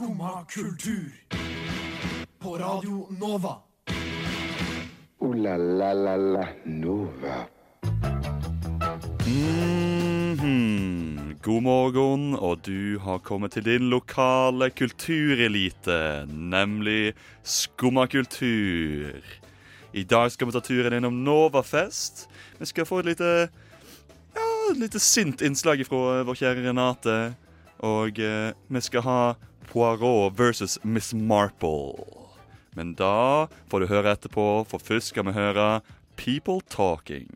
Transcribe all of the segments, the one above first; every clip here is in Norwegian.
Skumma kultur. På Radio Nova. O-la-la-la-la Nova. Mhm. God morgen, og du har kommet til din lokale kulturelite, nemlig Skumma kultur. I dag skal vi ta turen innom Novafest. Vi skal få et lite ja, et lite sint innslag fra vår kjære Renate. Og eh, vi skal ha Poirot versus Miss Marple. Men da får du høre etterpå, for først skal vi høre People Talking.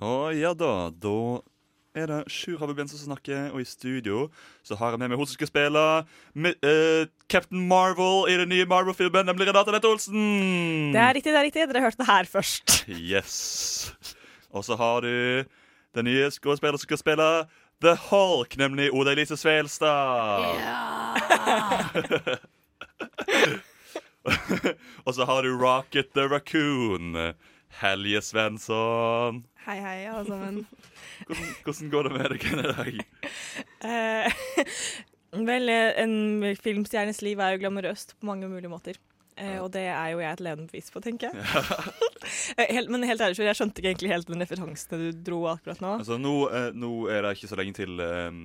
Å ja da, da er det Sjur Havebjørn som snakker, og i studio så har jeg med meg hun som skal spille med, uh, Captain Marvel i den nye Marvel-filmen, nemlig Renate Nette Olsen. Det er riktig, det er riktig. Dere hørte det her først. Yes. Og så har du den nye skuespilleren som skal spille The Hulk, nemlig Oda Elise Svelstad. Ja. og så har du Rocket the Raccoon. Helje Svensson. Hei, hei, alle sammen. Hvordan, hvordan går det med deg i dag? Uh, vel, en filmstjernes liv er jo glamorøst på mange mulige måter. Uh, og det er jo jeg et levende bevis på, tenker jeg. Eh, helt, men helt ærlig, jeg skjønte ikke egentlig helt den referansen du dro akkurat nå. Altså, nå, uh, nå er det ikke så lenge til um,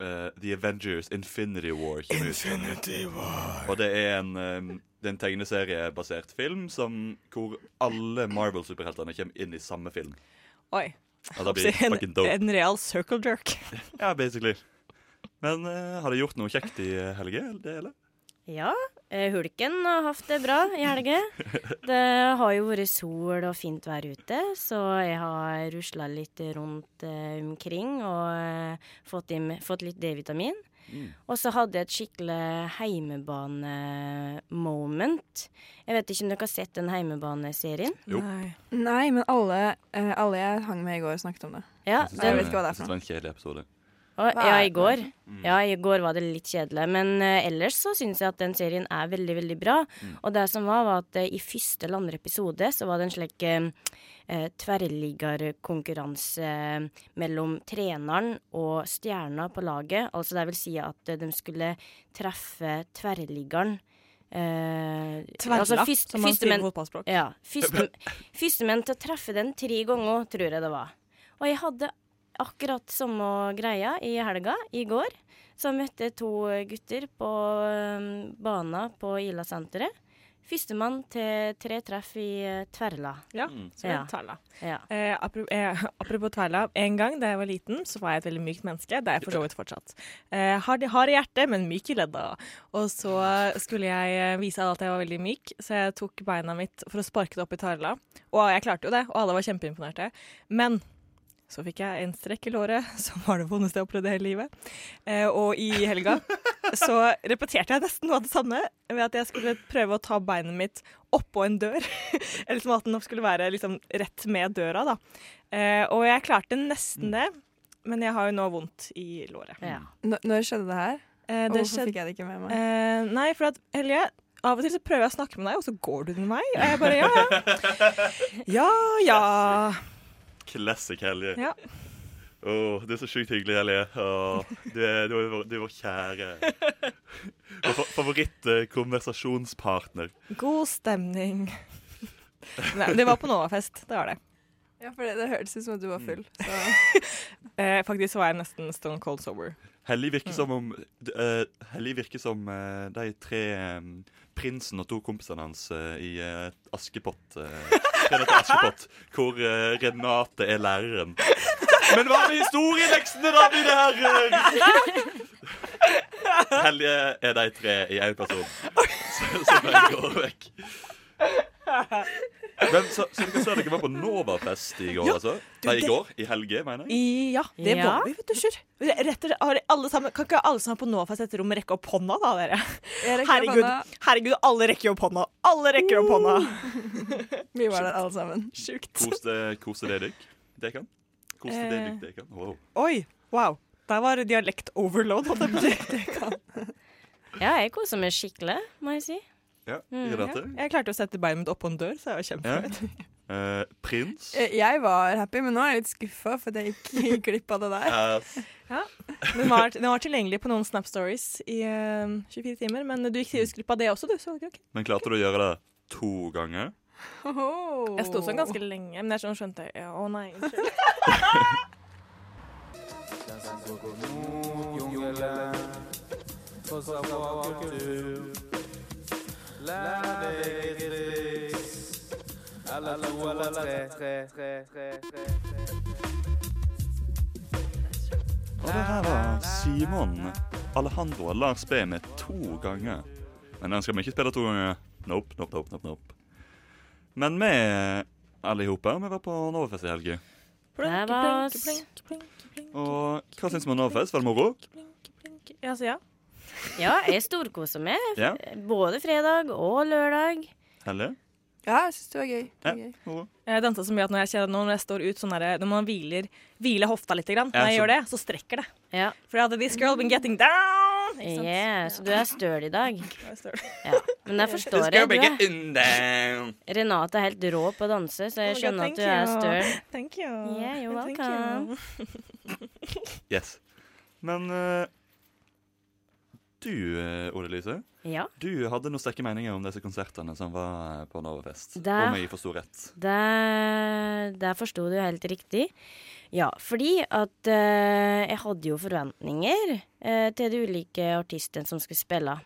uh, The Avengers Infinity War kommer ut. Og det er en, ehm, det er en tegneseriebasert film som, hvor alle Marvel-superheltene kommer inn i samme film. Oi. Og det blir en, fucking dope. en real circle jerk. Ja, basically. Men uh, har du gjort noe kjekt i eh, helge? Det, eller? Ja, eh, Hulken har hatt det bra i helga. Det har jo vært sol og fint vær ute, så jeg har rusla litt rundt uh, omkring og uh, fått, inn, fått litt D-vitamin. Mm. Og så hadde jeg et skikkelig heimebane-moment. Jeg vet ikke om dere har sett den heimebaneserien? Jo. Nei. Nei, men alle, eh, alle jeg hang med i går, snakket om det. Ja, Jeg synes jeg vet ikke hva det er for noe. det var en kjedelig episode. Og, ja, i går. Mm. Ja, i går var det litt kjedelig, men uh, ellers så syns jeg at den serien er veldig, veldig bra. Mm. Og det som var, var at uh, i første eller andre episode så var det en slik uh, eh, tverrliggerkonkurranse mellom treneren og stjerna på laget. Altså det vil si at de skulle treffe tverrliggeren. Uh, Tverla, altså fyrst, som man sier på fotballspråk. ja. Første, førstemenn til å treffe den tre ganger, tror jeg det var. Og jeg hadde akkurat samme greia i helga, i går. Så møtte jeg to gutter på um, bana på Ila-senteret. Førstemann til tre treff i eh, Tverla. Ja, Mm. så Ja. Tverla. Ja. Eh, apropos, eh, apropos Tverla. En gang da jeg var liten, så var jeg et veldig mykt menneske. Det er jeg for så vidt fortsatt. Eh, hard, hard i hjertet, men myk i ledda. Og så skulle jeg eh, vise alle at jeg var veldig myk, så jeg tok beina mitt for å sparke det opp i Tverla. Og jeg klarte jo det, og alle var kjempeimponerte. Men så fikk jeg en strekk i låret, som var det vondeste jeg opplevde i hele livet. Eh, og i helga så repeterte jeg nesten noe av det samme ved at jeg skulle prøve å ta beinet mitt oppå en dør. Eller som at den skulle være liksom rett med døra, da. Eh, og jeg klarte nesten det, men jeg har jo nå vondt i låret. ja. Når skjedde det her? Eh, Og hvorfor fikk jeg det ikke med meg? eh, Nei, for at Helje av og til så prøver jeg å snakke med deg, og så går du med meg. Og jeg bare ja, ja. Ja ja. Classic Helje. Ja. Åh, du er så sjukt hyggelig, Helje. Åh, du, er, du, er, vår- du er vår kjære. Vår favorittkonversasjonspartner. God stemning. Nei, det var på Novafest, det var det. Ja, for det, det hørtes ut som at du var full. Så. Eh, faktisk var jeg nesten stone cold sober. Hellig virker som om eh, Hellig virker som uh, de tre um, prinsen og to kompisene hans uh, i eh, Askepott. til Askepott, hvor uh, Renate er læreren. Men hva med historieleksene, da, mine herrer? Helge er de tre i én person, som bare går vekk. Men så, så dere sa dere var på Novafest i går, Ja, altså? Nei, i går? I helge, mener jeg? I, ja, det Ja. var vi, vet du, Sjur. Rett og slett, alle sammen, kan ikke alle sammen på Novafest etter rom rekke opp hånda, da, dere? Herregud, herregud, alle rekker opp hånda. Alle rekker opp hånda. Vi var der alle sammen. Sjukt. Koste, koste det dere? Det kan? Koste det dere, det kan? Wow. Oi, wow. Der var dialekt overload. holdt jeg på å si. Ja, jeg koser meg skikkelig, må jeg si. Ja, Mm, ja. Jeg klarte å sette beinet mitt oppå en dør, så jeg var Ja. kjempefornøyd. Eh, prins. Eh, Jeg var happy, men nå er jeg litt skuffa for at jeg gikk glipp av det der. Yes. Den var, den var tilgjengelig på noen Snap Stories i uh, 24 timer, men du gikk seriøst glipp av det også, du. Så ok. Men klarte du å gjøre det to ganger? Oh. Jeg sto sånn ganske lenge, men jeg sånn skjønte ja, Å nei, unnskyld. Og det her var Simon Alejandro og Lars B med to ganger. Men den skal vi ikke spille to ganger. Nope, nope, nope, nope, nope. Men vi alle i vi var på Novafest i helga. Og hva syns vi om Novafest? Var det moro? Ja, så ja. Ja, jeg storkoser meg. Ja? Både fredag og lørdag. Heller? Ja, jeg syns det var gøy. Det Ja, var gøy. Jeg danser så mye at når jeg, kjenner, når jeg står ut sånn der, Når man hviler, hviler hofta litt, grann, når jeg ja, gjør det, så strekker det. Ja. For hadde this girl been getting down. Yeah, så du er støl i dag. Ja. Men jeg forstår det. Du er. Renate er helt rå på å danse, så jeg skjønner at du er støl. Thank you. Yeah, you're welcome. Yes. Men eh, du, uh, Ole Lise, Ja, du hadde noen sterke meninger om disse konsertene som var på Novafest. Om jeg forsto rett. det, der forsto du helt riktig. Ja, fordi at uh, jeg hadde jo forventninger uh, til de ulike artistene som skulle spille.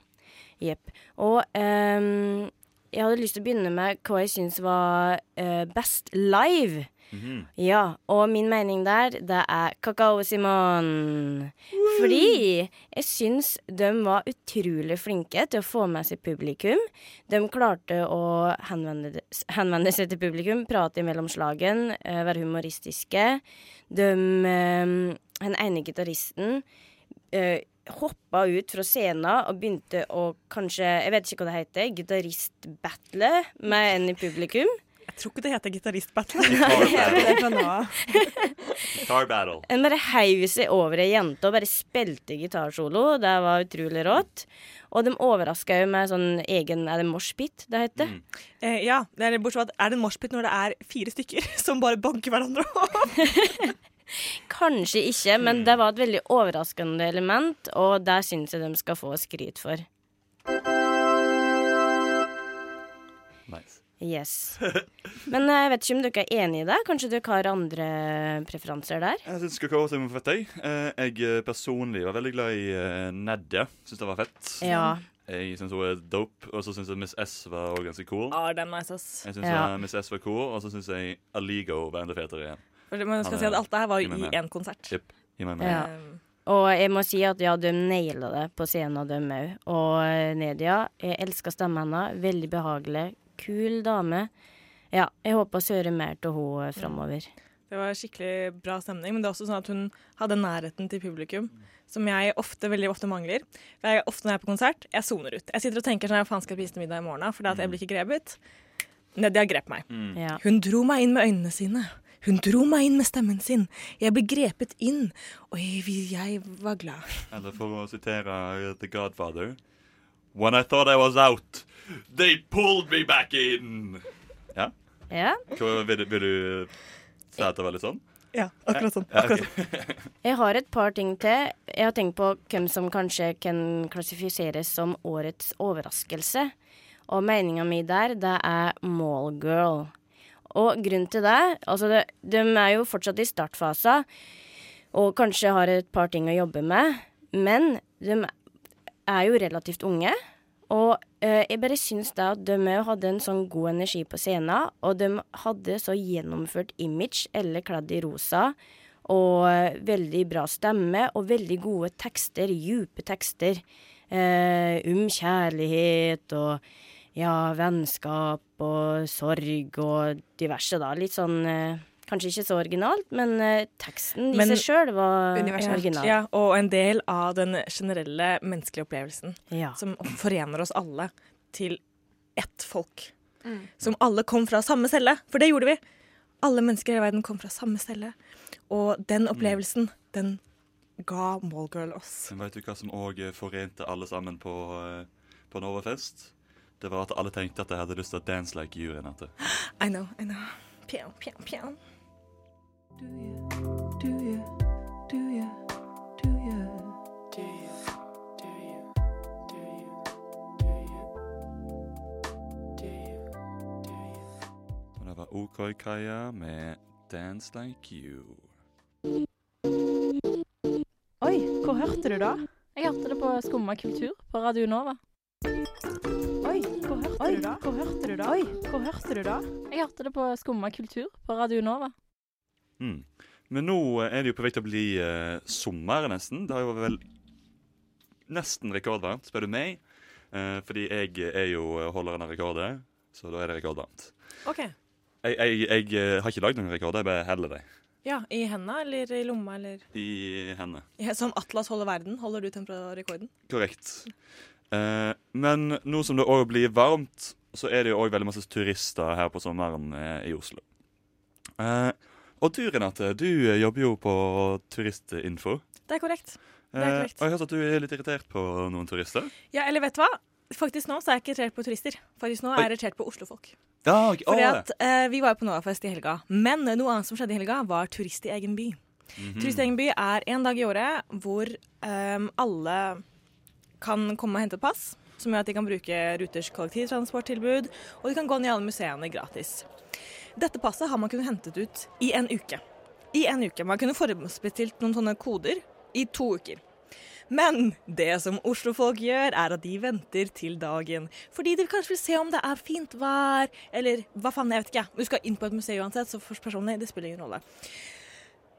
Jepp. Og um, jeg hadde lyst til å begynne med hva jeg syns var uh, best live. Mhm. Ja, og min mening der, det er Kakao Simon. Fordi jeg syns de var utrolig flinke til å få med seg publikum. De klarte å henvende, henvende seg til publikum, prate imellom slagen, eh, være humoristiske. De eh, Den ene gitaristen eh, hoppa ut fra scenen og begynte å kanskje Jeg vet ikke hva det heter. Gitaristbattle med en i publikum. Tror ikke det heter gitaristbattle. Guitar battle. fra nå av. Guitar battle. En bare heiv seg over ei jente og bare spilte gitarsolo. Det var utrolig rått. Og de overraska jo med sånn egen Er det moshpit det heter? Mm. Eh, ja, det er bortsett fra at er det moshpit når det er fire stykker som bare banker hverandre opp? Kanskje ikke, men det var et veldig overraskende element, og det syns jeg de skal få skryt for. Nice. Yes. Men eh, jeg vet ikke om dere er enig i det? Kanskje dere har andre preferanser der? Jeg syns Kakao var fett, jeg. Eh, Jeg eh, personlig var veldig glad i Nedja. Syns det var fett. Ja. Jeg syns hun er dope, og så syns jeg Miss S var også ganske cool. Ah, den er nice, ass. Jeg syns Ja. Miss S var cool, og så syns jeg Aligo var enda fetere igjen. Men man skal si at alt det her var i én konsert. Yep. Gi meg med. Ja. Um, Og jeg må si at ja, de naila det på scenen, de òg. Og Nedia, jeg elsker stemmen hennes. Veldig behagelig. Kul dame. Ja, jeg håper å høre mer til henne framover. Det var skikkelig bra stemning, men det er også sånn at hun hadde nærheten til publikum, som jeg ofte, veldig ofte mangler. For jeg, ofte når jeg er på konsert, jeg soner ut. Jeg sitter og tenker sånn, hva faen skal jeg spise til middag i morgen, at jeg blir ikke grepet. Nedia grep meg. Mm. Ja. Hun dro meg inn med øynene sine. Hun dro meg inn med stemmen sin. Jeg ble grepet inn, og jeg, jeg var glad. Eller for å sitere The Godfather When I thought I was out, they pulled me back in. Ja? ja. Hva, vil, du- vil du si at det var litt sånn? Ja, akkurat sånn. Akkurat sånn. Jeg har et par ting til. Jeg har tenkt på hvem som kanskje kan klassifiseres som årets overraskelse. Og meninga mi der, det er Mallgirl. Og grunnen til det Altså, det, de er jo fortsatt i startfasa og kanskje har et par ting å jobbe med, men de er jo relativt unge. Og eh, jeg bare syns da at de hadde en sånn god energi på scenen, og de hadde så gjennomført image, eller kledd i rosa, og eh, veldig bra stemme, og veldig gode tekster, djupe tekster, eh, om kjærlighet og ja, vennskap og sorg og diverse, da. Litt sånn eh, Kanskje ikke så originalt, men eh, teksten i Men- seg sjøl var Universelt. original. Ja, og en del av den generelle menneskelige opplevelsen Ja. som forener oss alle til ett folk. Mm. Som alle kom fra samme celle, for det gjorde vi. Alle mennesker i verden kom fra samme celle. Og den opplevelsen, den ga Mallgirl oss. Men vet du hva som òg forente alle sammen på, eh, på Novafest? Det var at alle tenkte at de hadde lyst til å dance like you, Renate. I know, I know. Pjau, pjau, pjau. Og det var OK-Kaja med 'Dance Like You'. Oi, hvor hørte du da? Jeg hørte det på Skumma kultur på Radio Nova. Oi, hvor hørte du da? Hvor hørte du da? Oi, hvor hørte du da? Jeg hørte det på Skumma kultur på Radio Nova. Mm. Men nå er det jo på vei til å bli uh, sommer, nesten. Det har jo vel nesten rekordvarmt, spør du meg. Uh, fordi jeg er jo holderen av rekorder, så da er det rekordvarmt. OK. Jeg, jeg, jeg eh, har ikke lagd noen rekorder, jeg bare heller dem Ja, I henda eller i lomma eller i hendene. ja, Som Atlas holder verden, holder du temperaturrekorden? Korrekt. Eh, men nå som det òg blir varmt, så er det jo òg veldig masse turister her på sommeren eh, i Oslo. Eh, og du, Renate, du eh, jobber jo på Turistinfo. Det er korrekt. er Eh, og jeg har hørt at du er litt irritert på noen turister. Ja, eller vet du hva? Faktisk nå så er jeg ikke irritert på turister. Faktisk nå er jeg irritert på oslofolk. Ja, okay. Fordi at eh, Vi var jo på Novafest i helga, men noe annet som skjedde i helga, var turist i egen by. Mhm. Turist i egen by er en dag i året hvor um, alle kan komme og hente pass, som gjør at de kan bruke Ruters kollektivtransporttilbud, og de kan gå ned i alle museene gratis. Dette passet har man kunnet hentet ut i en uke. I en uke. Man kunne forhåndsbestilt noen sånne koder i to uker. Men det som oslofolk gjør, er at de venter til dagen. Fordi de kanskje vil se om det er fint vær, eller hva faen, jeg vet ikke. Du skal inn på et museum uansett, så for personlig, det spiller ingen rolle.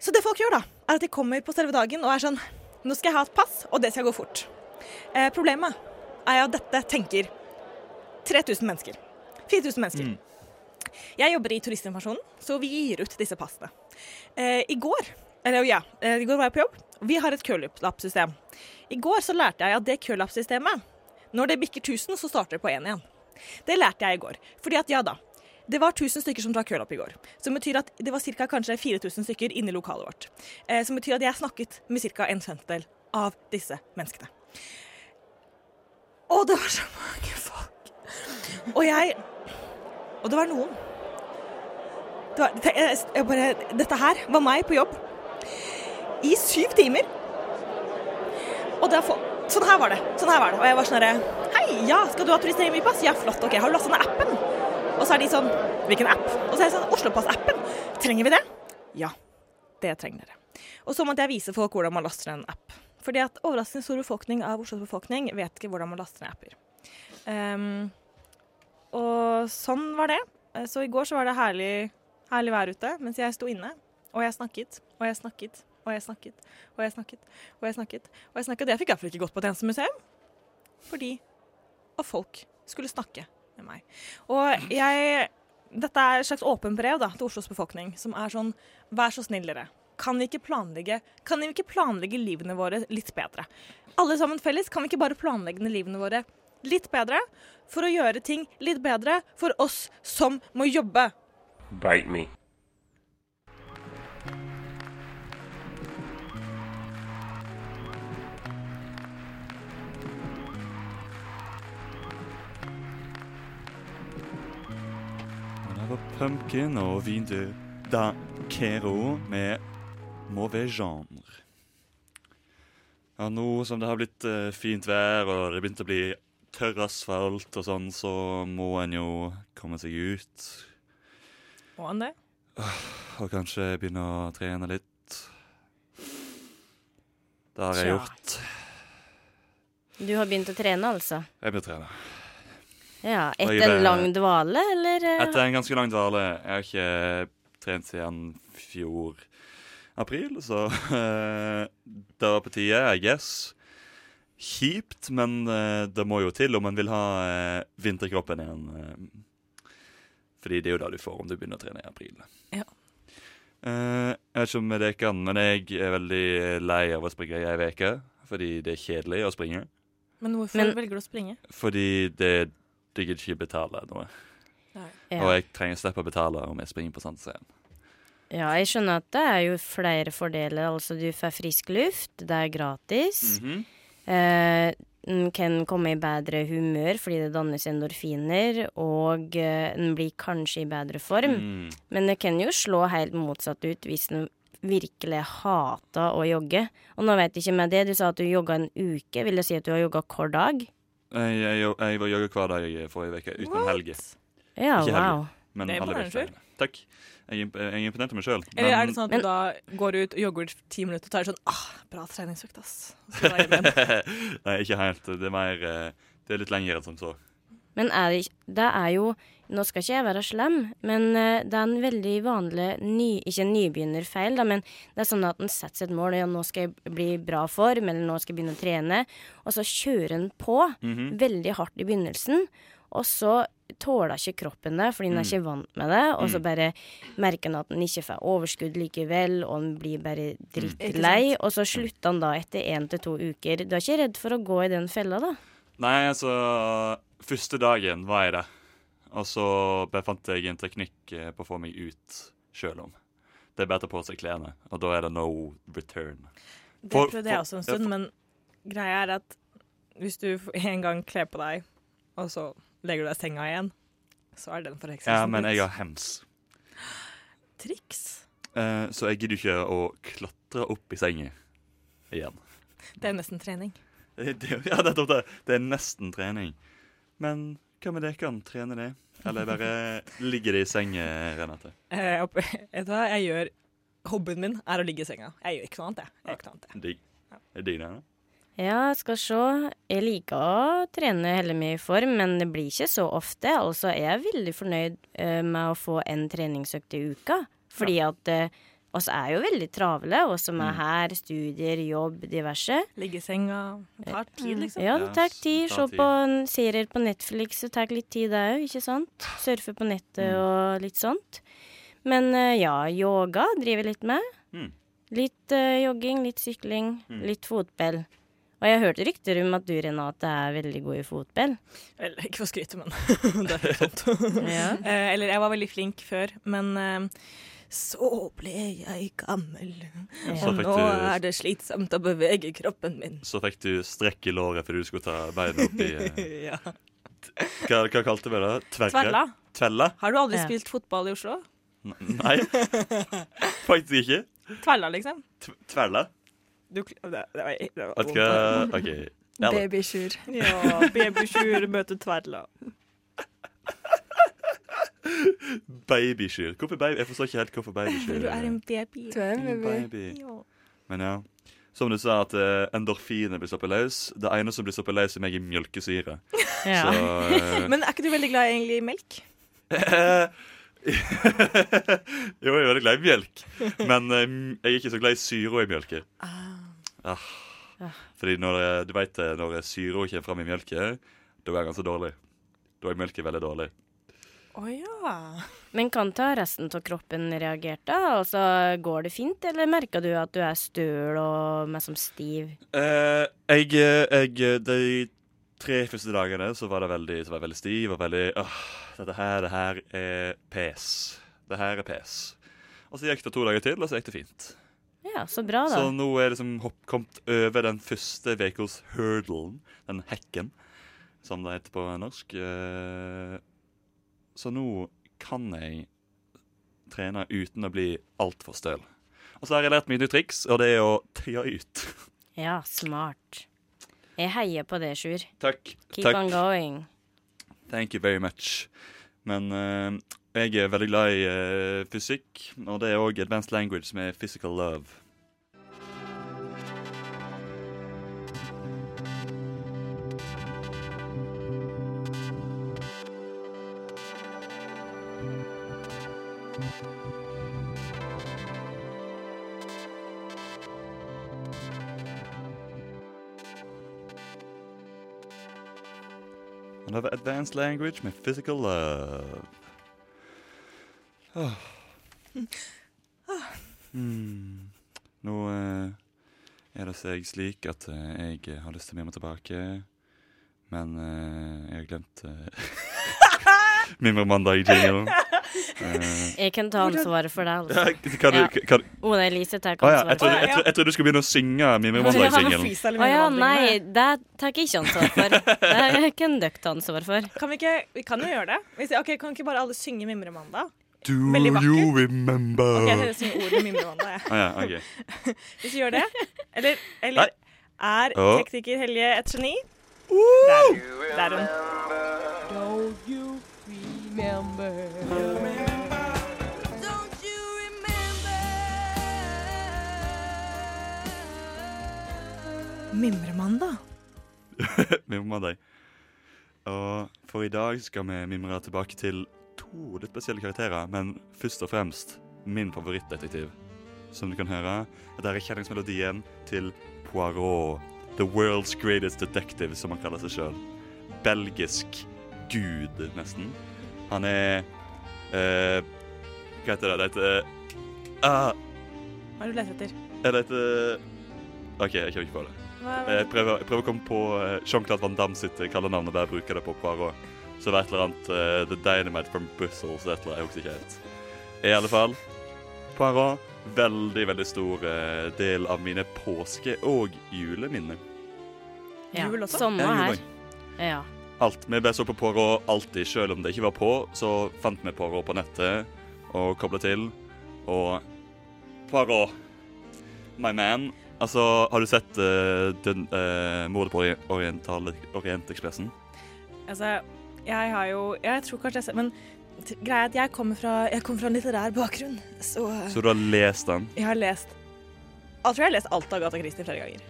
Så det folk gjør, da, er at de kommer på selve dagen og er sånn Nå skal jeg ha et pass, og det skal gå fort. Eh, problemet er at dette tenker 3000 mennesker. 4000 mennesker. Jeg jobber i turistinformasjonen, så vi gir ut disse passene. Eh, I går eller ja, eh, i går var jeg på jobb. Vi har et kølappsystem. I går så lærte jeg at det kølappsystemet, når det bikker 1000, så starter det på 1 igjen. Det lærte jeg i går. Fordi at ja da, det var 1000 stykker som drakk kølapp i går. Som betyr at det var ca. kanskje 4000 stykker inne i lokalet vårt. Eh, som betyr at jeg snakket med ca. en femtedel av disse menneskene. Og det var så mange folk. Og jeg Og det var noen. Det var, jeg, jeg bare, dette her var meg på jobb i syv timer. Og det få, sånn her var det. Sånn her var det. Og jeg var sånn herre Hei, ja, skal du ha turistpass? Ja, flott. OK, har du lastet ned appen? Og så er de sånn Hvilken app? Og så er jeg sånn Oslopass-appen. Trenger vi det? Ja, det trenger dere. Og så måtte jeg vise folk hvordan man laster en app. Fordi at overraskende stor befolkning av Oslos befolkning vet ikke hvordan man laster ned apper. Ehm, og sånn var det. Eh, Så i går så var det herlig, herlig vær ute mens jeg sto inne. Og jeg snakket, og jeg snakket, og jeg snakket, og jeg snakket. Og jeg snakket, og jeg snakket. Jeg fikk iallfall ikke gått på et eneste museum. Fordi og folk skulle snakke med meg. Og jeg Dette er et slags åpent brev da, til Oslos befolkning, som er sånn Vær så snill, dere. Kan vi Kan vi ikke planlegge livene våre litt bedre? Alle sammen felles, kan vi ikke bare planlegge livene våre litt bedre? For å gjøre ting litt bedre for oss som må jobbe. Bite me. Det var Pumpkin og Vindu da Kero med Mauvais genre. Ja, nå som det har blitt eh, fint vær og det begynte å bli tørr asfalt og sånn, så må en jo komme seg ut Må han det? og kanskje begynne å trene litt. Det har jeg Tja. gjort. Du har begynt å trene, altså? Jeg begynte å trene. Ja, Etter en lang dvale, eller? Etter en ganske lang dvale. Jeg har ikke trent siden fjor april, så eh, det var på tide, I guess. Kjipt, men eh, det må jo til om man vil ha eh, vinterkroppen igjen. eh, fordi det er jo det du får om du begynner å trene i april. Ja. Eh, jeg vet ikke om det kan, men jeg er veldig lei av å springe i ei uke. Fordi det er kjedelig å springe. Men hvorfor Men- velger du å springe? Fordi det digger ikke betale noe. ja. Og jeg trenger å slippe å betale om jeg springer på Sandscenen. Ja, jeg skjønner at det er jo flere fordeler. Altså, du får frisk luft, det er gratis. Mm Eh, en kan komme i bedre humør fordi det dannes endorfiner, og eh, en blir kanskje i bedre form. Mm. Men det kan jo slå helt motsatt ut hvis en virkelig hater å jogge. Og nå vet jeg ikke med det, du sa at du jogga en uke. Vil det si at du har jogga hver dag? Jeg, jeg, jeg var jogger hver dag forrige uke, utenom helger. Ja, Ikke helger. wow. Men alle vekkene. Takk. Jeg, jeg er imponert over meg sjøl. Eller er det sånn at Men- du da går ut og jogger ti minutter og tar sånn ah, Bra treningsøkt, ass. Nei, ikke helt. Det er mer eh, Det er litt lenger enn som så. Men er det, det er jo Nå skal ikke jeg være slem, men eh, det er en veldig vanlig ny, Ikke en nybegynnerfeil, da, men det er sånn at en setter seg et mål. Ja, nå skal jeg bli bra form, eller nå skal jeg begynne å trene. Og så kjører en på Mhm. veldig hardt i begynnelsen. Og så tåler ikke kroppen det, fordi den er Mm. ikke vant med det. Og så Mm. bare merker han at han ikke får overskudd likevel, og han blir bare Mm. drittlei. Og så slutter han da etter én til to uker. Du er ikke redd for å gå i den fella, da? Nei, altså Første dagen var jeg det. Og så befant jeg en teknikk eh, på å få meg ut sjøl om. Det er bare å ta på seg klærne, og da er det no return. Det prøvde jeg også en ja, stund, for- men greia er at hvis du en gang kler på deg, og så legger du deg i senga igjen, så er den forhekselsen Ja, men jeg har hems. Triks. Eh, så jeg gidder ikke å klatre opp i senga igjen. Det er nesten trening. Det, det, ja, det. Det er nesten trening. Men hva med dere kan trene det? Eller bare ligge det i senga, Renate? Eh, opp- vet du hva jeg gjør? Hobbyen min er å ligge i senga. Jeg gjør ikke noe annet, jeg. jeg. Gjør ikke noe annet, jeg. Digg. Er digg, det? Ja, skal se. Jeg liker å trene heller mye i form, men det blir ikke så ofte. Altså, jeg er veldig fornøyd eh, med å få en treningsøkt i uka. Fordi at eh, oss er jo veldig travle, oss som er Mm. her, studier, jobb, diverse. Ligge i senga. Det tar tid, liksom. Ja, det tar tid. Se på serier på Netflix, det tar litt tid det òg, ikke sant? Surfe på nettet Mm. og litt sånt. Men eh, ja, yoga driver litt med. Mm. Litt eh, jogging, litt sykling, Mm. litt fotball. Og jeg har hørt rykter om at du, Renate, er veldig god i fotball. Eller ikke for å skryte, men det er helt sant. Ja. Eh, eller jeg var veldig flink før, men eh, så ble jeg gammel. ja. Og nå du- er det slitsomt å bevege kroppen min. Så fikk du strekk i låret fordi du skulle ta beina opp i eh, ja. hva, hva kalte vi det? Tverre? Tvella. Tvella? Har du aldri Ja. spilt fotball i Oslo? N- Nei, faktisk ikke. Tvella, liksom? T Tvella? Du, det, det var, det var Vet du hva OK. Ja. Babysjur. Ja, babysjur møter tverla. babysjur. Hvorfor baby? Jeg forstår ikke helt hvorfor babysjur. Du er en baby. Du er en baby. baby. Ja. Men ja. Som du sa, at uh, endorfiner blir sluppet løs. Det ene som blir sluppet løs, er meg i mjølkesyre. Ja. Så eh, Men er ikke du veldig glad egentlig i melk? Jo, jeg er veldig glad i melk, Men eh, jeg er ikke så glad i syra i mjølka. Ah. Fordi når eh, du vet, det, når syra kommer fram i mjølka, da er den ganske dårlig. Da er mjølka veldig dårlig. Å ja. Men kan ta resten av kroppen reagert, da? Altså, går det fint, eller merker du at du er støl og meg som stiv? Eh, jeg, eh, jeg De tre første dagene så var det veldig, så var jeg veldig stiv og veldig Åh, dette her, det her er pes. Det her er pes. Og så gikk det to dager til, og så gikk det fint. Ja, så bra, da. Så nå er det som hopp, kommet over den første ukas hurdlen, den hekken, som det heter på norsk. Eh, så nå kan jeg trene uten å bli altfor støl. Og så har jeg lært mye nytt triks, og det er å tøye ut. Ja, smart. Jeg heier på det, Sjur. Takk. Keep Takk. on going. Thank you very much. Men uh, jeg er veldig glad i uh, fysikk, og det er òg advanced language med physical love. Another advanced language med physical love. Oh. Mm. Nå eh, er det seg slik at eh, jeg har lyst til å med meg tilbake, men eh, jeg har glemt. Eh, Jeg kan ta ansvaret for det, ja, altså. kan du, Ja. kan, Oda Elise tar ja, ansvaret trodde, det. jeg, trodde, jeg trodde du skulle begynne å synge Mimremandag-singelen. freestyle Å ja, nei, det tar jeg ikke ansvar for. Det kan dere ta ansvar for. Kan vi ikke Vi kan jo gjøre det. Hvis, ok, Kan ikke bare alle synge Mimremandag? Do you remember? Ok, Jeg synger ordet Mimremandag, jeg. Ah, ja, okay. Hvis vi gjør det. Eller, eller er oh. tekniker Helje et geni? Der, der er hun. Don't you remember? Mimremandag. Mimremandag. Og for i dag skal vi mimre tilbake til to litt spesielle karakterer, men først og fremst min favorittdetektiv. Som du kan høre, dette er kjenningsmelodien til Poirot. The world's greatest detective, som han kaller seg sjøl. Belgisk gud, nesten. Han er eh, Hva heter det? Det heter ah, Hva er det du leter etter? Det leter OK, jeg kommer ikke på det. Hva, Eh, Jeg prøver, jeg prøver å komme på eh, Jean-Claude Van Damme sitt eh, kallenavn og bruker bruke det på Poirot. Så det var et eller annet uh, The Dynamite from Brussels. Et eller annet, jeg husker ikke helt. I alle fall Poirot. Veldig, veldig stor uh, del av mine påske- og juleminner. Ja. Jul også? Samme her. Ja. Alt. Vi bare så på Poirot alltid, selv om det ikke var på. Så fant vi Poirot på nettet og kobla til. Og Poirot, my man. Altså, har du sett uh, den, uh, mordet på Ori- Oriental, Orientekspressen? Altså, jeg har jo Jeg tror kanskje jeg ser Men greia er at jeg kommer fra, jeg kommer fra en litterær bakgrunn, så Så du har lest den? jeg har lest Jeg tror jeg har lest alt av Agatha Christie flere ganger.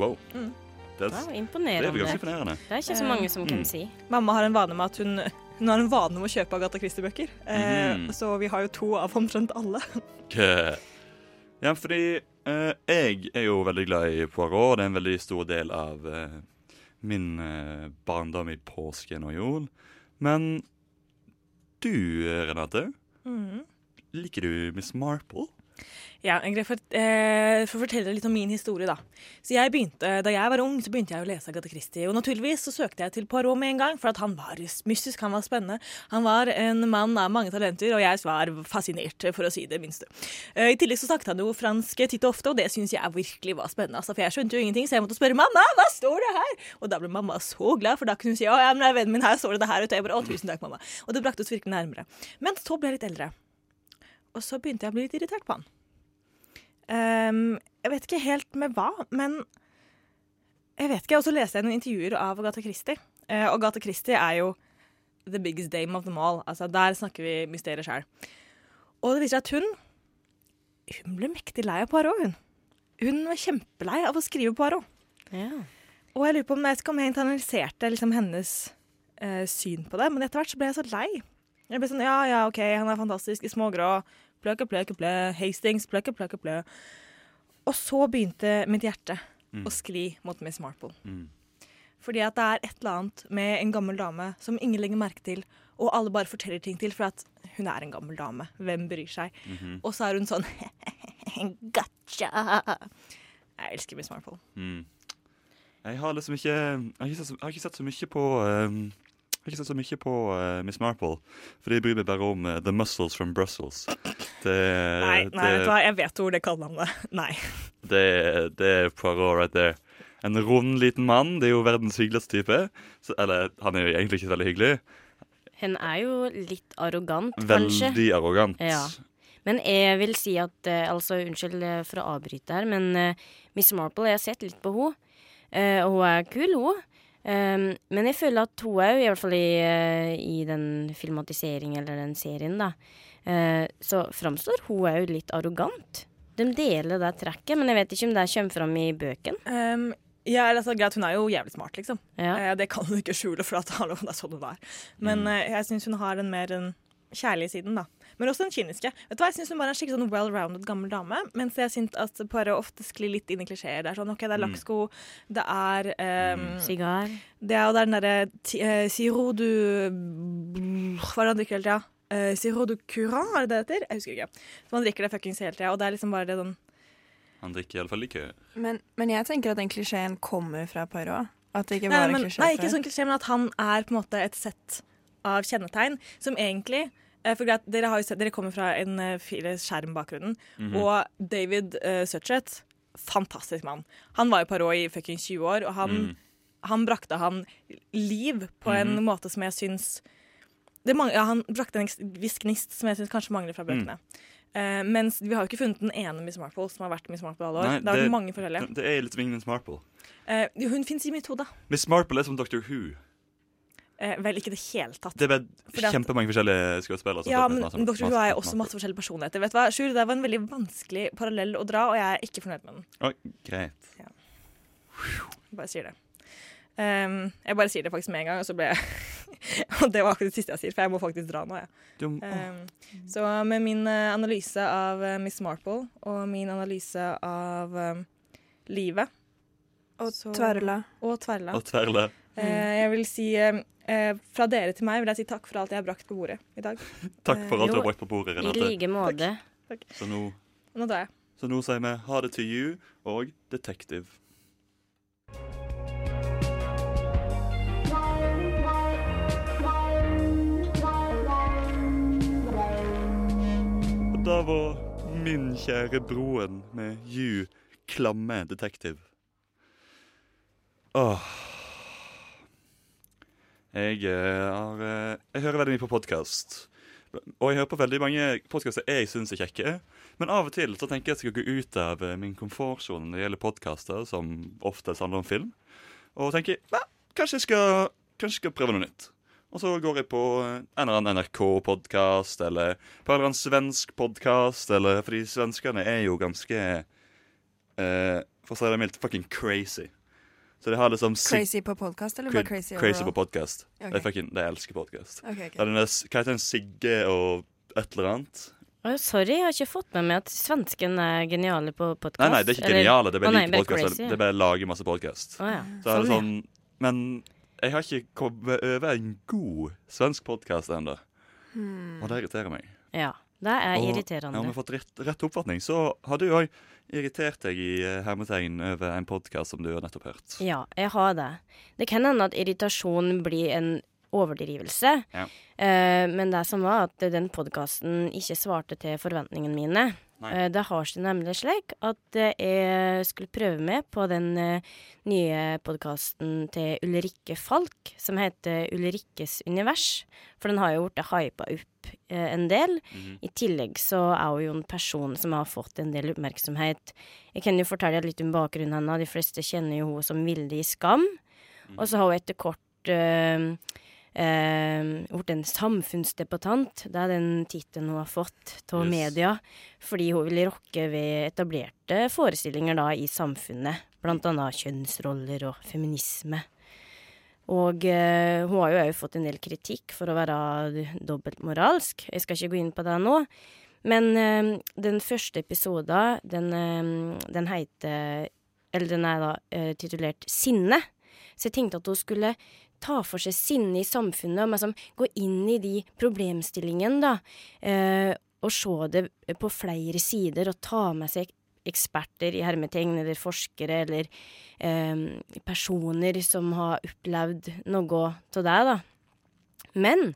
Wow. Mm. Det, er- det er imponerende. ganske imponerende. Det er ikke så mange som kan Mm. si. Mamma har en vane med at hun hun har en vane med å kjøpe Agatha Christie-bøker. Eh, Mhm. så vi har jo to av omtrent alle. Ja, fordi eh, jeg er jo veldig glad i Poirot, det er en veldig stor del av eh, min eh, barndom i påsken og jul. Men du, Renate, mm. liker du Miss Marple? Ja, for, eh, for å fortelle litt om min historie, da. Så jeg begynte, Da jeg var ung, så begynte jeg å lese Agatha Christie. Og naturligvis så søkte jeg til Poirot med en gang, for at han var mystisk, han var spennende. Han var en mann av mange talenter, og jeg var fascinert, for å si det minste. Eh, I tillegg så snakket han jo fransk titt og ofte, og det syns jeg virkelig var spennende. Altså, for jeg skjønte jo ingenting, så jeg måtte spørre mamma hva står det her? Og da ble mamma så glad, for da kunne hun si å, ja, men vennen min, her står det det her ute. Jeg bare, å, tusen takk, mamma. Og det brakte oss virkelig nærmere. Men så ble jeg litt eldre, og så begynte jeg å bli litt irritert på han. Ehm, jeg vet ikke helt med hva, men jeg vet ikke. Og så leste jeg noen intervjuer av Agatha Christie. Uh, Agatha Christie er jo the biggest dame of them all. Altså, der snakker vi mysteriet sjøl. Og det viser seg at hun Hun ble mektig lei av Poirot, hun. Hun var kjempelei av å skrive Poirot. Ja. Og jeg lurer på om jeg, om jeg internaliserte liksom hennes eh, syn på det, men etter hvert så ble jeg så lei. Jeg ble sånn, ja, ja, OK, han er fantastisk i smågrå. Pløke, pløke, plø. Hastings, pløke, pløke, plø. Og så begynte mitt hjerte Mm. å skli mot Miss Marple. Mm. Fordi at det er et eller annet med en gammel dame som ingen legger merke til, og alle bare forteller ting til, for at hun er en gammel dame. Hvem bryr seg? Mhm. Og så er hun sånn Gotcha! Jeg elsker Miss Marple. Mm. Jeg har liksom ikke Jeg har ikke sett så, har ikke sett så mye på ehm, Jeg har ikke sett så mye på uh, Miss Marple, for jeg bryr meg bare om uh, The Muscles from Brussels. Det, Nei, nei, vet du det, hva? jeg vet hvor det kallenavnet Nei. det, det er Poirot right there. En rund, liten mann. Det er jo verdens hyggeligste type. Så, eller, han er jo egentlig ikke så veldig hyggelig. Hun er jo litt arrogant, kanskje. Veldig arrogant. Ja. Men jeg vil si at eh, Altså, unnskyld for å avbryte her, men uh, Miss Marple, jeg har sett litt på henne. Uh, og hun er kul, hun. Um, men jeg føler at hun òg, i hvert fall i, eh, i den filmatiseringen eller den serien, da, uh, så framstår hun òg litt arrogant. De deler det trekket, men jeg vet ikke om det kommer fram i bøken. Um, ja, altså, greit, hun er jo jævlig smart, liksom. Ja. Uh, det kan hun ikke skjule, for at, hallo, det er sånn hun er. Men eh, jeg syns hun har den mer den kjærlige siden, da. Men også den kyniske. Vet du hva, Jeg syns hun bare er en skikkelig sånn well-rounded gammel dame. Mens jeg syns at Poirot ofte sklir litt inn i klisjeer. Det er sånn OK, det er Mm. lakksko, det er um, Sigar. Det er jo den derre eh, Siro du Hva er det han drikker hele tida? Uh, Siro du Curan, er det det heter? Jeg husker ikke. Så han drikker det fuckings hele tida, og det er liksom bare det sånn Han drikker iallfall ikke. Men, men jeg tenker at den klisjeen kommer fra Poirot. At det ikke Nei, men, en klisjé nei, ikke sånn klisjé, men at han er på en måte et sett av kjennetegn som egentlig Eh, For greit, dere, sett, dere kommer fra en eh, skjermbakgrunnen, Mhm. og David uh, Suchet, fantastisk mann. Han var jo Parot i fucking 20 år, og han, Mm. han brakte han liv på en Mhm. måte som jeg syns det mang- ja, Han brakte en viss gnist som jeg syns kanskje mangler fra Mm. bøkene. Eh, mens vi har jo ikke funnet den ene Miss Marple som har vært Miss Marple alle år. Nei, det det- vært mange forskjellige. Det, det er litt som Miss Marple. Uh, hun fins i mitt hode. Miss Marple er som Dr. Who. Eh, vel, ikke i det hele tatt. Det er kjempemange forskjellige skuespillere. Ja, men Dr. Who er også masse forskjellige personligheter. Vet du hva, Sjur, Det var en veldig vanskelig parallell å dra, og jeg er ikke fornøyd med den. Oi, greit. Jeg bare sier det. Um, jeg bare sier det faktisk med en gang, og så ble jeg Og det var akkurat det siste jeg sier, for jeg må faktisk dra nå, jeg. Du, Ehm, så med min eh, analyse av eh, Miss Marple og min analyse av um, livet Og Så- Tverla. og Tverla og Tverle. Uh, Jeg vil si eh, eh, Fra dere til meg vil jeg si takk for alt jeg har brakt på bordet i dag. Takk for alt du har brakt på bordet, I like måte. Så nå, Nå drar jeg. så nå sier vi ha det til you og Detective. Og da var min kjære broen med You, klamme Detective. Åh. Jeg, er, eh, jeg hører veldig mye på podkast. Og jeg hører på veldig mange podkaster jeg syns er kjekke. Men av og til så tenker jeg at jeg skal gå ut av eh, min komfortsone når det gjelder podkaster, som oftest handler om film. Og tenker "Hva, kanskje jeg skal, kanskje jeg skal prøve noe nytt. Og så går jeg på eh, en eller annen NRK-podkast, eller på en eller annen svensk podkast, eller Fordi svenskene er jo ganske eh, For å si det mildt fucking crazy. Så de har liksom Crazy på podkast, eller bare crazy crazy på overall? podkast. er De, fucking- de elsker podkast. Ok, ok. Ja, er s- Hva heter den? Sigge og et eller annet? Oh, sorry, jeg har ikke fått med meg at svensken er geniale på podkast. Nei, nei, det er ikke geniale. Det er bare nei, like bare podcast. Det er bare lager masse podkast. Oh, ja. Så er det sånn Men jeg har ikke kommet over en god svensk podkast ennå. Hmm. Og det irriterer meg. Ja, det er Og- irriterende. Ja, Om jeg har fått rett, rett oppfatning, så har du òg irritert deg i eh, hermetegn over en podkast som du har nettopp hørt. Ja, jeg har det. Det kan hende at irritasjon blir en overdrivelse. Ja. Uh, men det som var at den podkasten ikke svarte til forventningene mine. Nei. Eh, det har seg nemlig slik at eh, jeg skulle prøve meg på den eh, nye podkasten til Ulrikke Falk, som heter Ulrikkes univers. For den har jo blitt hypa opp en del. Mhm. I tillegg så er hun jo en person som har fått en del oppmerksomhet. Jeg kan jo fortelle litt om bakgrunnen hennes. De fleste kjenner jo henne som Vilde i Skam. Og så har hun etter kort uh, blitt en samfunnsdebattant. Det er den tittelen hun har fått av Yes. media. Fordi hun vil rokke ved etablerte forestillinger da i samfunnet. Blant annet kjønnsroller og feminisme. Og eh, hun har jo òg fått en del kritikk for å være dobbeltmoralsk. Jeg skal ikke gå inn på det nå. Men eh, den første episoden, den, eh, den heter Eller den er da eh, titulert Sinne. Så jeg tenkte at hun skulle ta for seg sinne i samfunnet, og liksom gå inn i de problemstillingene, da. Eh, og se det på flere sider, og ta med seg eksperter i hermetegn, eller forskere, eller eh, personer som har opplevd noe av det, da. Men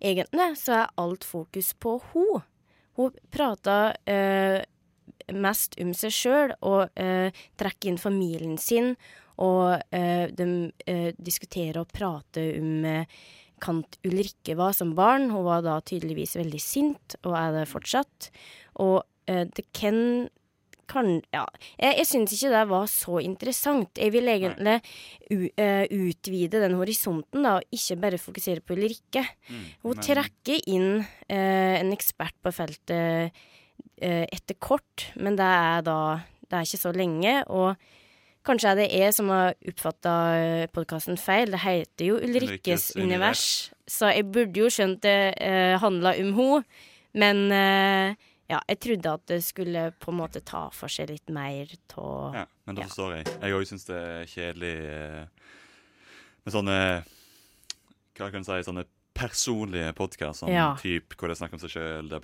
egentlig så er alt fokus på hun. Hun prata eh, mest om seg sjøl og eh, trekker inn familien sin. Og eh, de eh, diskuterer og prater om eh, Kant Ulrikke var som barn. Hun var da tydeligvis veldig sint, og er det fortsatt. Og det kan kan, ja. Jeg, jeg syns ikke det var så interessant. Jeg vil egentlig u, uh, utvide den horisonten, da, og ikke bare fokusere på Ulrikke. Mm, Hun men- trekker inn uh, en ekspert på feltet uh, etter kort, men det er da Det er ikke så lenge, og kanskje er det jeg som har oppfatta podkasten feil. Det heter jo Ulrikkes Ulrikkes univers, så jeg burde jo skjønt det eh, handla om henne, men eh, ja, jeg trodde at det skulle på en måte ta for seg litt mer av Ja, men Ja. forstår jeg. Jeg òg syns det er kjedelig eh, med sånne Hva kan jeg si Sånne personlige podkaster. Sånn Ja. typ hvor de snakker om seg sjøl. Det,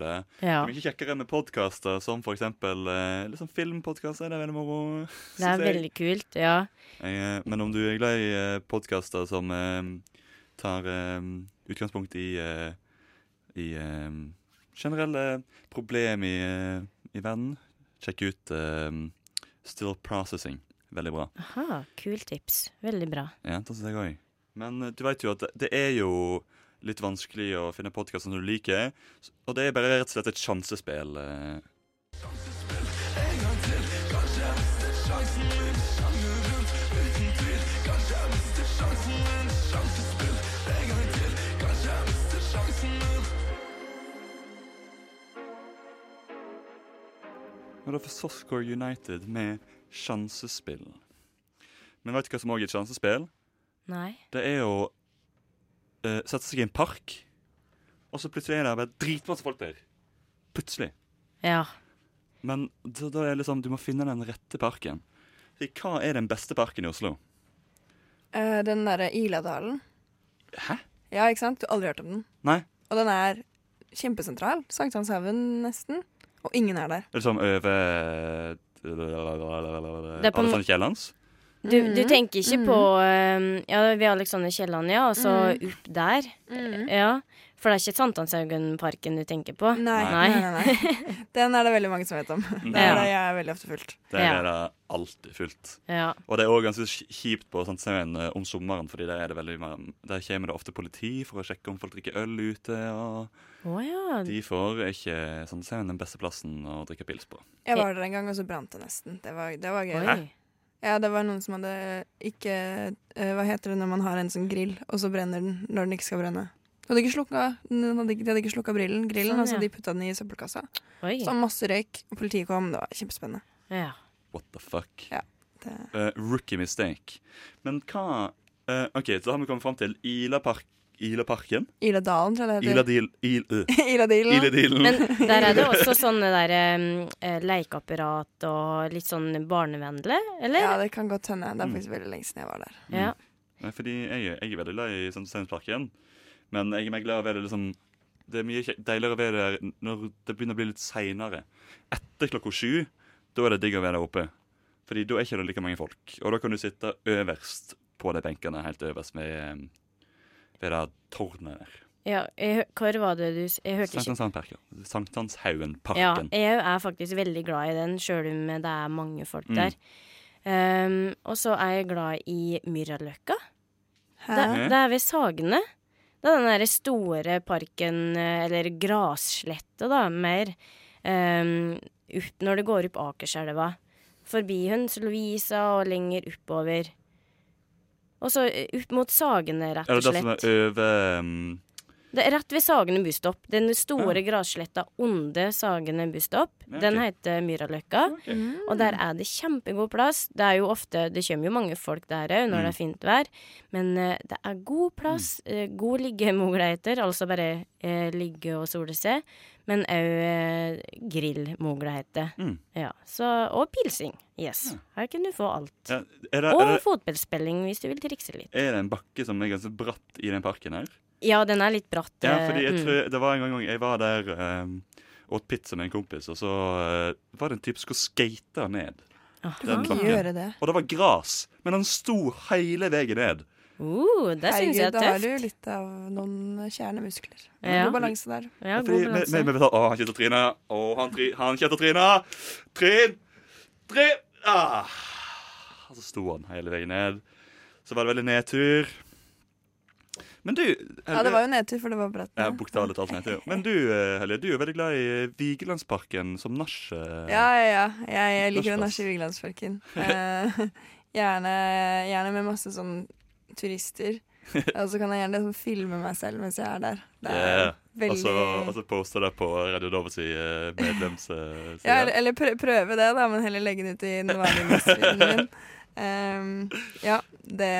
det. Ja, Mye kjekkere med podkaster som for eksempel eh, liksom filmpodkaster. Det er veldig moro. det er veldig kult. Ja. Jeg, eh, men om du er glad i eh, podkaster som tar utgangspunkt i i generelle problem i, i verden. Sjekk ut Still Processing. Veldig bra. Aha, kult tips. Veldig bra. Ja, det synes jeg òg. Men eh, du vet jo at det, det er jo litt vanskelig å finne podkast som du liker. Og det er bare rett og slett et sjansespill. eh. Og det er for Softcore United med sjansespill. Men vet du hva som òg er et sjansespill? Nei. Det er å uh, sette seg i en park, og så plutselig er det bare dritmasse folk der. Plutselig. Ja. Men da, da er det liksom, du må finne den rette parken. Så Hva er den beste parken i Oslo? Uh, den derre Iladalen. Hæ? Ja, ikke sant? Du har aldri hørt om den. Nei. Og den er kjempesentral. Sankthanshaugen, nesten. Og ingen er der. Er det sånn over Er er Alexander Kiellands? Du, du Mhm. tenker ikke Mhm. på um, Ja, har Alexander Kielland, ja, og så Mhm. opp der. Ja. For det er ikke Sankthanshaugenparken du tenker på? Nei, Nei. nei, nei, nei. Den er det veldig mange som vet om. Det Ja. er det jeg er veldig ofte fullt. Der er det alltid fullt. Ja. Og det er òg ganske kjipt på Sankthanshaugen eh, om sommeren, fordi der, er det veldig, der kommer det ofte politi for å sjekke om folk drikker øl ute. og oh, ja. De får ikke Sankthanshaugen den beste plassen å drikke pils på. Jeg var der en gang, og så brant det nesten. Det var, det var gøy. Oi. Ja, det var noen som hadde ikke eh, Hva heter det når man har en sånn grill, og så brenner den når den ikke skal brenne? De hadde ikke slukka, hadde ikke, de hadde ikke slukka brillen, grillen, Sånn, ja. altså de putta den i søppelkassa. Oi. Så masse røyk, og politiet kom. Det var kjempespennende. Ja. What the fuck? Det, uh, rookie mistake. Men hva uh, OK, så har vi kommet fram til Ila Park, Ilaparken. Iladalen, tror jeg det Ila heter. Deal... Il, uh. Men der er det også sånne der um, eh, lekeapparat og litt sånn barnevennlig, eller? Ja, det kan godt hende. Det er Mm. faktisk veldig lenge siden jeg var der. Ja. Nei, fordi jeg, jeg er veldig glad i Sankthansparken, men jeg er mer glad i å være liksom Det er mye deiligere å være der når det begynner å bli litt seinere. Etter klokka sju, da er det digg å være der oppe. Fordi da er ikke det like mange folk. Og da kan du sitte øverst på de benkene, helt øverst ved, ved det tårnet der. ja jeg, hvor var det du Jeg hørte ikke Sankthansparken. Ja, jeg er faktisk veldig glad i den, sjøl om det er mange folk Mm. der. Um, og så er jeg glad i Myraløkka. Det, det er ved Sagene. Det er den derre store parken, eh, eller grassletta, da, mer. Um, når det går opp Akerselva. Forbi Hønse Lovisa og lenger oppover. Og så ut mot Sagene, rett og Er og det det som slett. er over um, Det er rett ved Sagene busstopp. Den store grassletta under Sagene busstopp, Ja, okay. den heter Myraløkka. ok. Og der er det kjempegod plass. Det er jo ofte Det kommer jo mange folk der òg når Mm. det er fint vær. Men uh, det er god plass, uh, god liggemuligheter, altså bare uh, ligge og sole seg. Men òg uh, grillmuligheter. Mm. Ja, så, og pilsing. Yes. Ja. Her kan du få alt. Ja, er, det, Og er, det, fotballspilling hvis du vil trikse litt. er det en bakke som er ganske bratt i den parken her? Ja, den er litt bratt. Ja, eh, fordi jeg mm. tror Det var en gang jeg var der um, åt pizza med en kompis, og så uh, var det en type som skulle skate ned. Du kan ikke gjøre det. Og det var gras, men han sto hele veien ned. Uh, det syns jeg er tøft. da har du litt av noen kjernemuskler. Ja. God balanse der. Ja, god balanse. vi, Å, han kjetter Trine. Å, han, tri, han kjetter Trine. Trin! Trin! Ah. Og så sto han hele veien ned. Så var det veldig nedtur. Men du Ja, det var jo nedtur, for det var bratt. Ja, bokstavelig talt nedtur. Men du, Helge, du er veldig glad i eh, Vigelandsparken som nach. eh. Ja, ja, ja. Jeg, jeg liker å nasje i Vigelandsparken. Eh, gjerne, gjerne med masse sånn turister. Og så kan jeg gjerne liksom filme meg selv mens jeg er der. Det er Yeah. Veldig så og så poste det på Radio Novas uh, medlemsside. ja, eller, eller prøve det, da, men heller legge det ut i den vanlige newsfeeden min. Um, ja, det,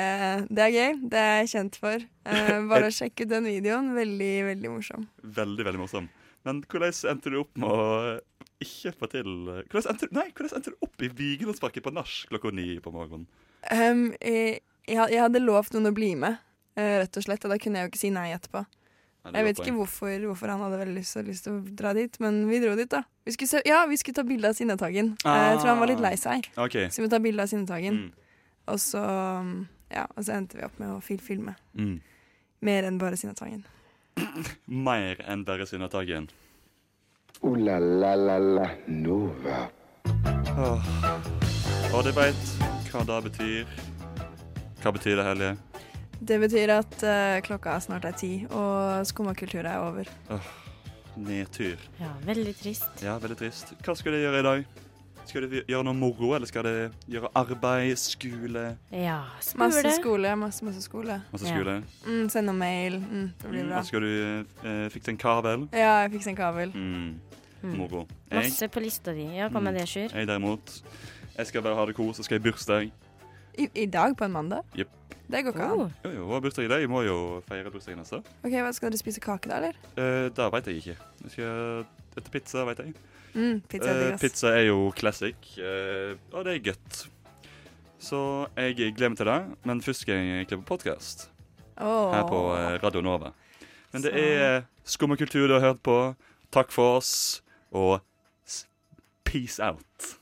det er gøy. Det er jeg kjent for. Uh, bare sjekke ut den videoen. Veldig, veldig morsom. Veldig, veldig morsom. Men hvordan endte du opp med å ikke få til Hvordan endte, nei, hvordan endte du opp i Vigelandsparken på nach klokka ni på morgenen? Um, jeg, jeg hadde lovt noen å bli med, eh, rett og slett. Og da kunne jeg jo ikke si nei etterpå. Jeg vet ikke hvorfor, hvorfor han hadde veldig lyst, lyst til å dra dit, men vi dro dit, da. Vi skulle se, ja, vi skulle ta bilde av Sinnetagen. Ah. Jeg tror han var litt lei seg, Okay. så vi ta bilde av Sinnetagen. Mm. Og så ja, og så endte vi opp med å fil filme. Mm. Mer enn bare Sinnetagen. mer enn bare Sinnetagen. Ooh la la la la Nova. Åh. Og du veit hva det betyr. Hva betyr det, Helje? Det betyr at uh, klokka snart er ti, og skummakultur er over. Nedtur. Ja, veldig trist. Ja, veldig trist. Hva skal dere gjøre i dag? Skal dere gjøre noe moro, eller skal dere gjøre arbeid, skole? Ja, Masse skole. skole, masse, masse skole. Masse Ja. skole? Mm, send noe mail. Mm, det blir Mm, bra. Mm, skal du uh, fikse en kabel? Ja, jeg fikser en kabel. Mm, Mm. moro. Jeg, Masse på lista di. Ja, hva med det, Sjur? jeg derimot, jeg skal bare ha det kos, så skal jeg i bursdag. I, I dag, på en mandag? Yep. Det går ikke an. Oh. Jo, jo, hun har bursdag i dag. Jeg må jo feire bursdagen hennes. da. Ok, hva Skal dere spise kake, da, eller? Eh, det veit jeg ikke. Jeg skal etter pizza, veit jeg. Mm, pizza er Eh, pizza er jo classic, eh, og det er godt. Så jeg gleder meg til det, men først skal jeg klippe podkast Oh. her på Radio Nova. Men det Så- er skummakultur kultur du har hørt på. Takk for oss, og peace out.